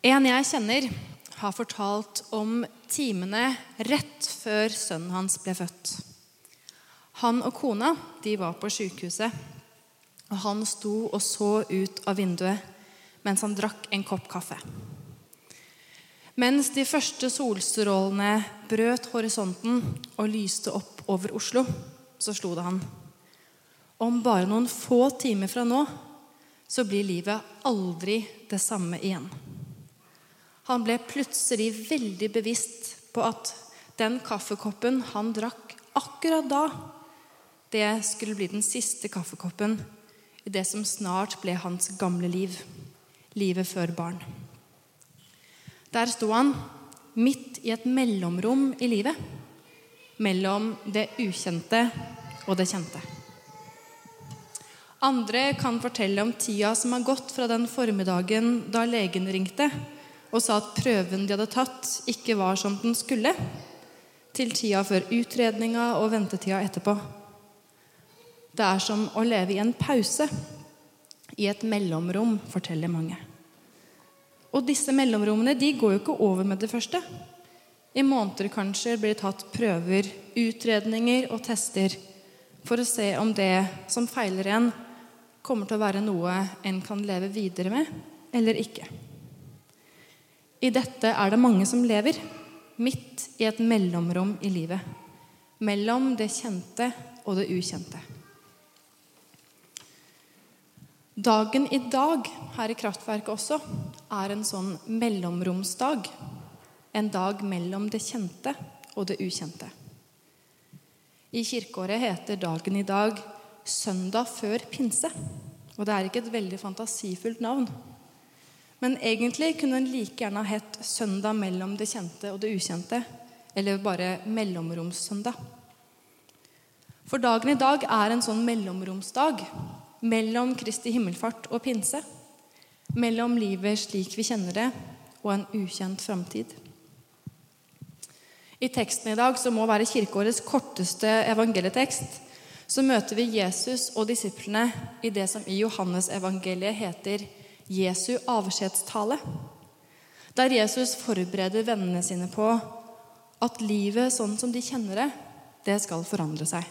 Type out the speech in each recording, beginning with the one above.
En jeg kjenner, har fortalt om timene rett før sønnen hans ble født. Han og kona de var på sykehuset, og han sto og så ut av vinduet mens han drakk en kopp kaffe. Mens de første solstrålene brøt horisonten og lyste opp over Oslo, så slo det han. Om bare noen få timer fra nå så blir livet aldri det samme igjen. Han ble plutselig veldig bevisst på at den kaffekoppen han drakk akkurat da, det skulle bli den siste kaffekoppen i det som snart ble hans gamle liv. Livet før barn. Der sto han midt i et mellomrom i livet. Mellom det ukjente og det kjente. Andre kan fortelle om tida som har gått fra den formiddagen da legen ringte og sa at prøven de hadde tatt, ikke var som den skulle, til tida før utredninga og ventetida etterpå. Det er som å leve i en pause, i et mellomrom, forteller mange. Og disse mellomrommene de går jo ikke over med det første. I måneder kanskje blir det tatt prøver, utredninger og tester for å se om det som feiler en, kommer til å være noe en kan leve videre med eller ikke. I dette er det mange som lever, midt i et mellomrom i livet. Mellom det kjente og det ukjente. Dagen i dag her i Kraftverket også er en sånn mellomromsdag. En dag mellom det kjente og det ukjente. I kirkeåret heter dagen i dag søndag før pinse. Og det er ikke et veldig fantasifullt navn. Men egentlig kunne den like gjerne ha hett 'Søndag mellom det kjente og det ukjente', eller bare 'Mellomromssøndag'. For dagen i dag er en sånn mellomromsdag mellom Kristi himmelfart og pinse. Mellom livet slik vi kjenner det, og en ukjent framtid. I teksten i dag, som må være kirkeårets korteste evangelietekst, så møter vi Jesus og disiplene i det som i Johannes evangeliet heter Jesu avskjedstale, der Jesus forbereder vennene sine på at livet sånn som de kjenner det, det skal forandre seg.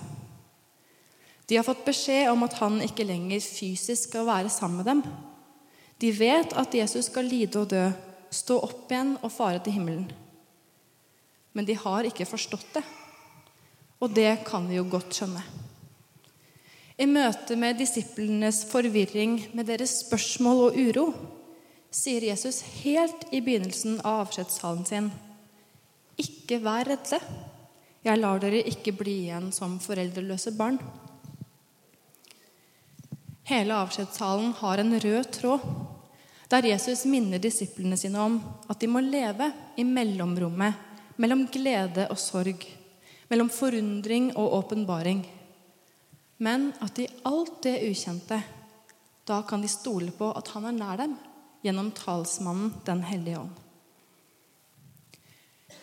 De har fått beskjed om at han ikke lenger fysisk skal være sammen med dem. De vet at Jesus skal lide og dø, stå opp igjen og fare til himmelen. Men de har ikke forstått det. Og det kan vi jo godt skjønne. I møte med disiplenes forvirring, med deres spørsmål og uro, sier Jesus helt i begynnelsen av avskjedstalen sin.: Ikke vær redde. Jeg lar dere ikke bli igjen som foreldreløse barn. Hele avskjedstalen har en rød tråd, der Jesus minner disiplene sine om at de må leve i mellomrommet mellom glede og sorg, mellom forundring og åpenbaring men at i alt det ukjente, da kan de stole på at han er nær dem gjennom talsmannen Den hellige ånd.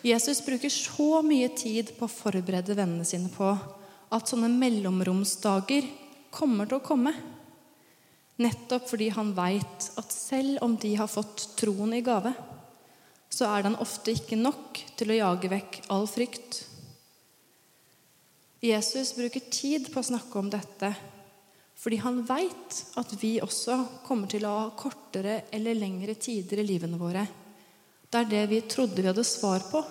Jesus bruker så mye tid på å forberede vennene sine på at sånne mellomromsdager kommer til å komme. Nettopp fordi han veit at selv om de har fått troen i gave, så er den ofte ikke nok til å jage vekk all frykt Jesus bruker tid på å snakke om dette fordi han veit at vi også kommer til å ha kortere eller lengre tider i livene våre der det vi trodde vi hadde svar på,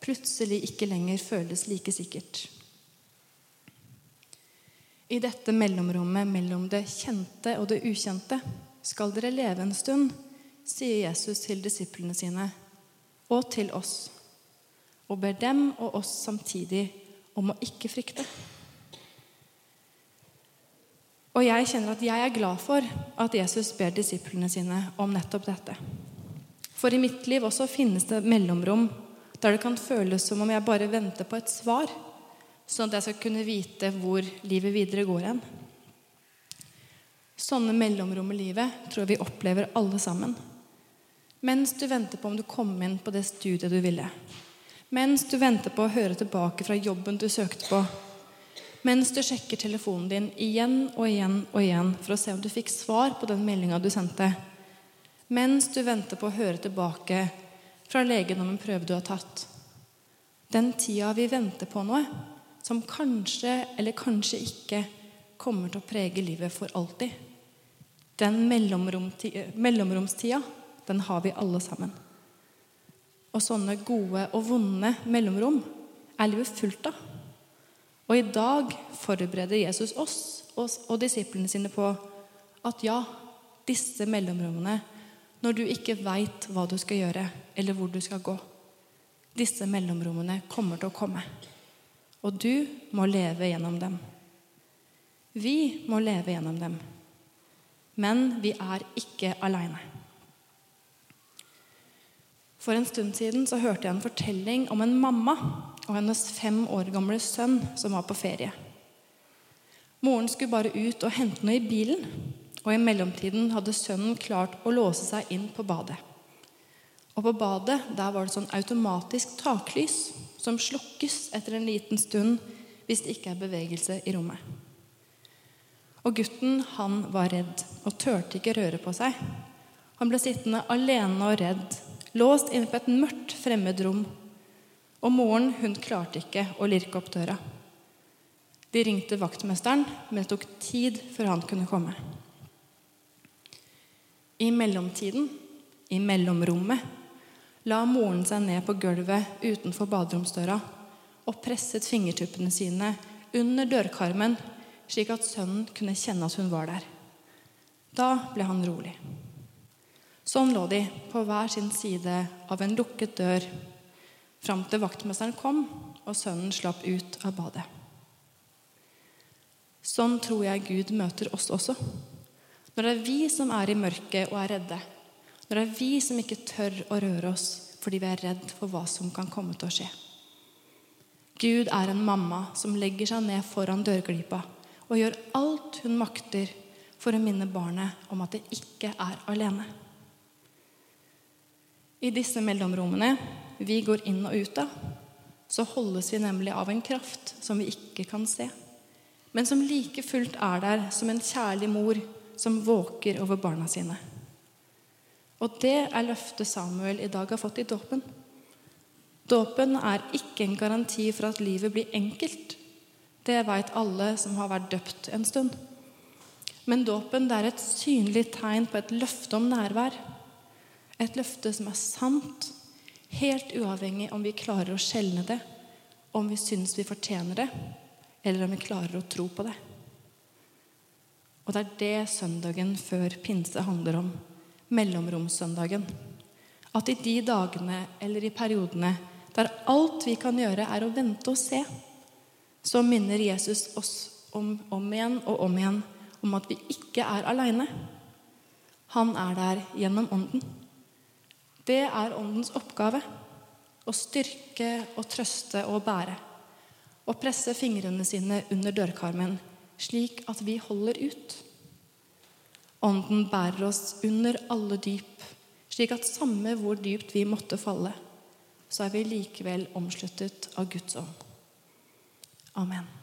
plutselig ikke lenger føles like sikkert. I dette mellomrommet mellom det kjente og det ukjente skal dere leve en stund, sier Jesus til disiplene sine og til oss, og ber dem og oss samtidig om å ikke frykte. Og jeg kjenner at jeg er glad for at Jesus ber disiplene sine om nettopp dette. For i mitt liv også finnes det mellomrom der det kan føles som om jeg bare venter på et svar, sånn at jeg skal kunne vite hvor livet videre går hen. Sånne mellomrom i livet tror jeg vi opplever alle sammen. Mens du venter på om du kom inn på det studiet du ville mens du venter på å høre tilbake fra jobben du søkte på, mens du sjekker telefonen din igjen og igjen og igjen for å se om du fikk svar på den meldinga du sendte, mens du venter på å høre tilbake fra legen om en prøve du har tatt. Den tida vi venter på noe som kanskje eller kanskje ikke kommer til å prege livet for alltid. Den mellomromstida, den har vi alle sammen. Og sånne gode og vonde mellomrom er livet fullt av. Og i dag forbereder Jesus oss og disiplene sine på at ja, disse mellomrommene, når du ikke veit hva du skal gjøre, eller hvor du skal gå Disse mellomrommene kommer til å komme. Og du må leve gjennom dem. Vi må leve gjennom dem. Men vi er ikke aleine. For en stund siden så hørte jeg en fortelling om en mamma og hennes fem år gamle sønn som var på ferie. Moren skulle bare ut og hente noe i bilen, og i mellomtiden hadde sønnen klart å låse seg inn på badet. Og på badet der var det sånn automatisk taklys som slukkes etter en liten stund hvis det ikke er bevegelse i rommet. Og gutten han var redd og turte ikke røre på seg. Han ble sittende alene og redd låst inne på et mørkt fremmed rom. Og moren hun klarte ikke å lirke opp døra. De ringte vaktmesteren, men det tok tid før han kunne komme. I mellomtiden, i mellomrommet, la moren seg ned på gulvet utenfor baderomsdøra og presset fingertuppene sine under dørkarmen, slik at sønnen kunne kjenne at hun var der. Da ble han rolig. Sånn lå de på hver sin side av en lukket dør fram til vaktmesteren kom og sønnen slapp ut av badet. Sånn tror jeg Gud møter oss også. Når det er vi som er i mørket og er redde. Når det er vi som ikke tør å røre oss fordi vi er redd for hva som kan komme til å skje. Gud er en mamma som legger seg ned foran dørglipa og gjør alt hun makter for å minne barnet om at det ikke er alene. I disse mellomrommene vi går inn og ut av, så holdes vi nemlig av en kraft som vi ikke kan se, men som like fullt er der som en kjærlig mor som våker over barna sine. Og det er løftet Samuel i dag har fått i dåpen. Dåpen er ikke en garanti for at livet blir enkelt. Det veit alle som har vært døpt en stund. Men dåpen er et synlig tegn på et løfte om nærvær et løfte som er sant, helt uavhengig om vi klarer å skjelne det, om vi syns vi fortjener det, eller om vi klarer å tro på det. Og det er det søndagen før pinse handler om. Mellomromssøndagen. At i de dagene eller i periodene der alt vi kan gjøre, er å vente og se, så minner Jesus oss om, om igjen og om igjen om at vi ikke er aleine. Han er der gjennom Ånden. Det er Åndens oppgave. Å styrke og trøste og bære. Og presse fingrene sine under dørkarmen, slik at vi holder ut. Ånden bærer oss under alle dyp, slik at samme hvor dypt vi måtte falle, så er vi likevel omsluttet av Guds ånd. Amen.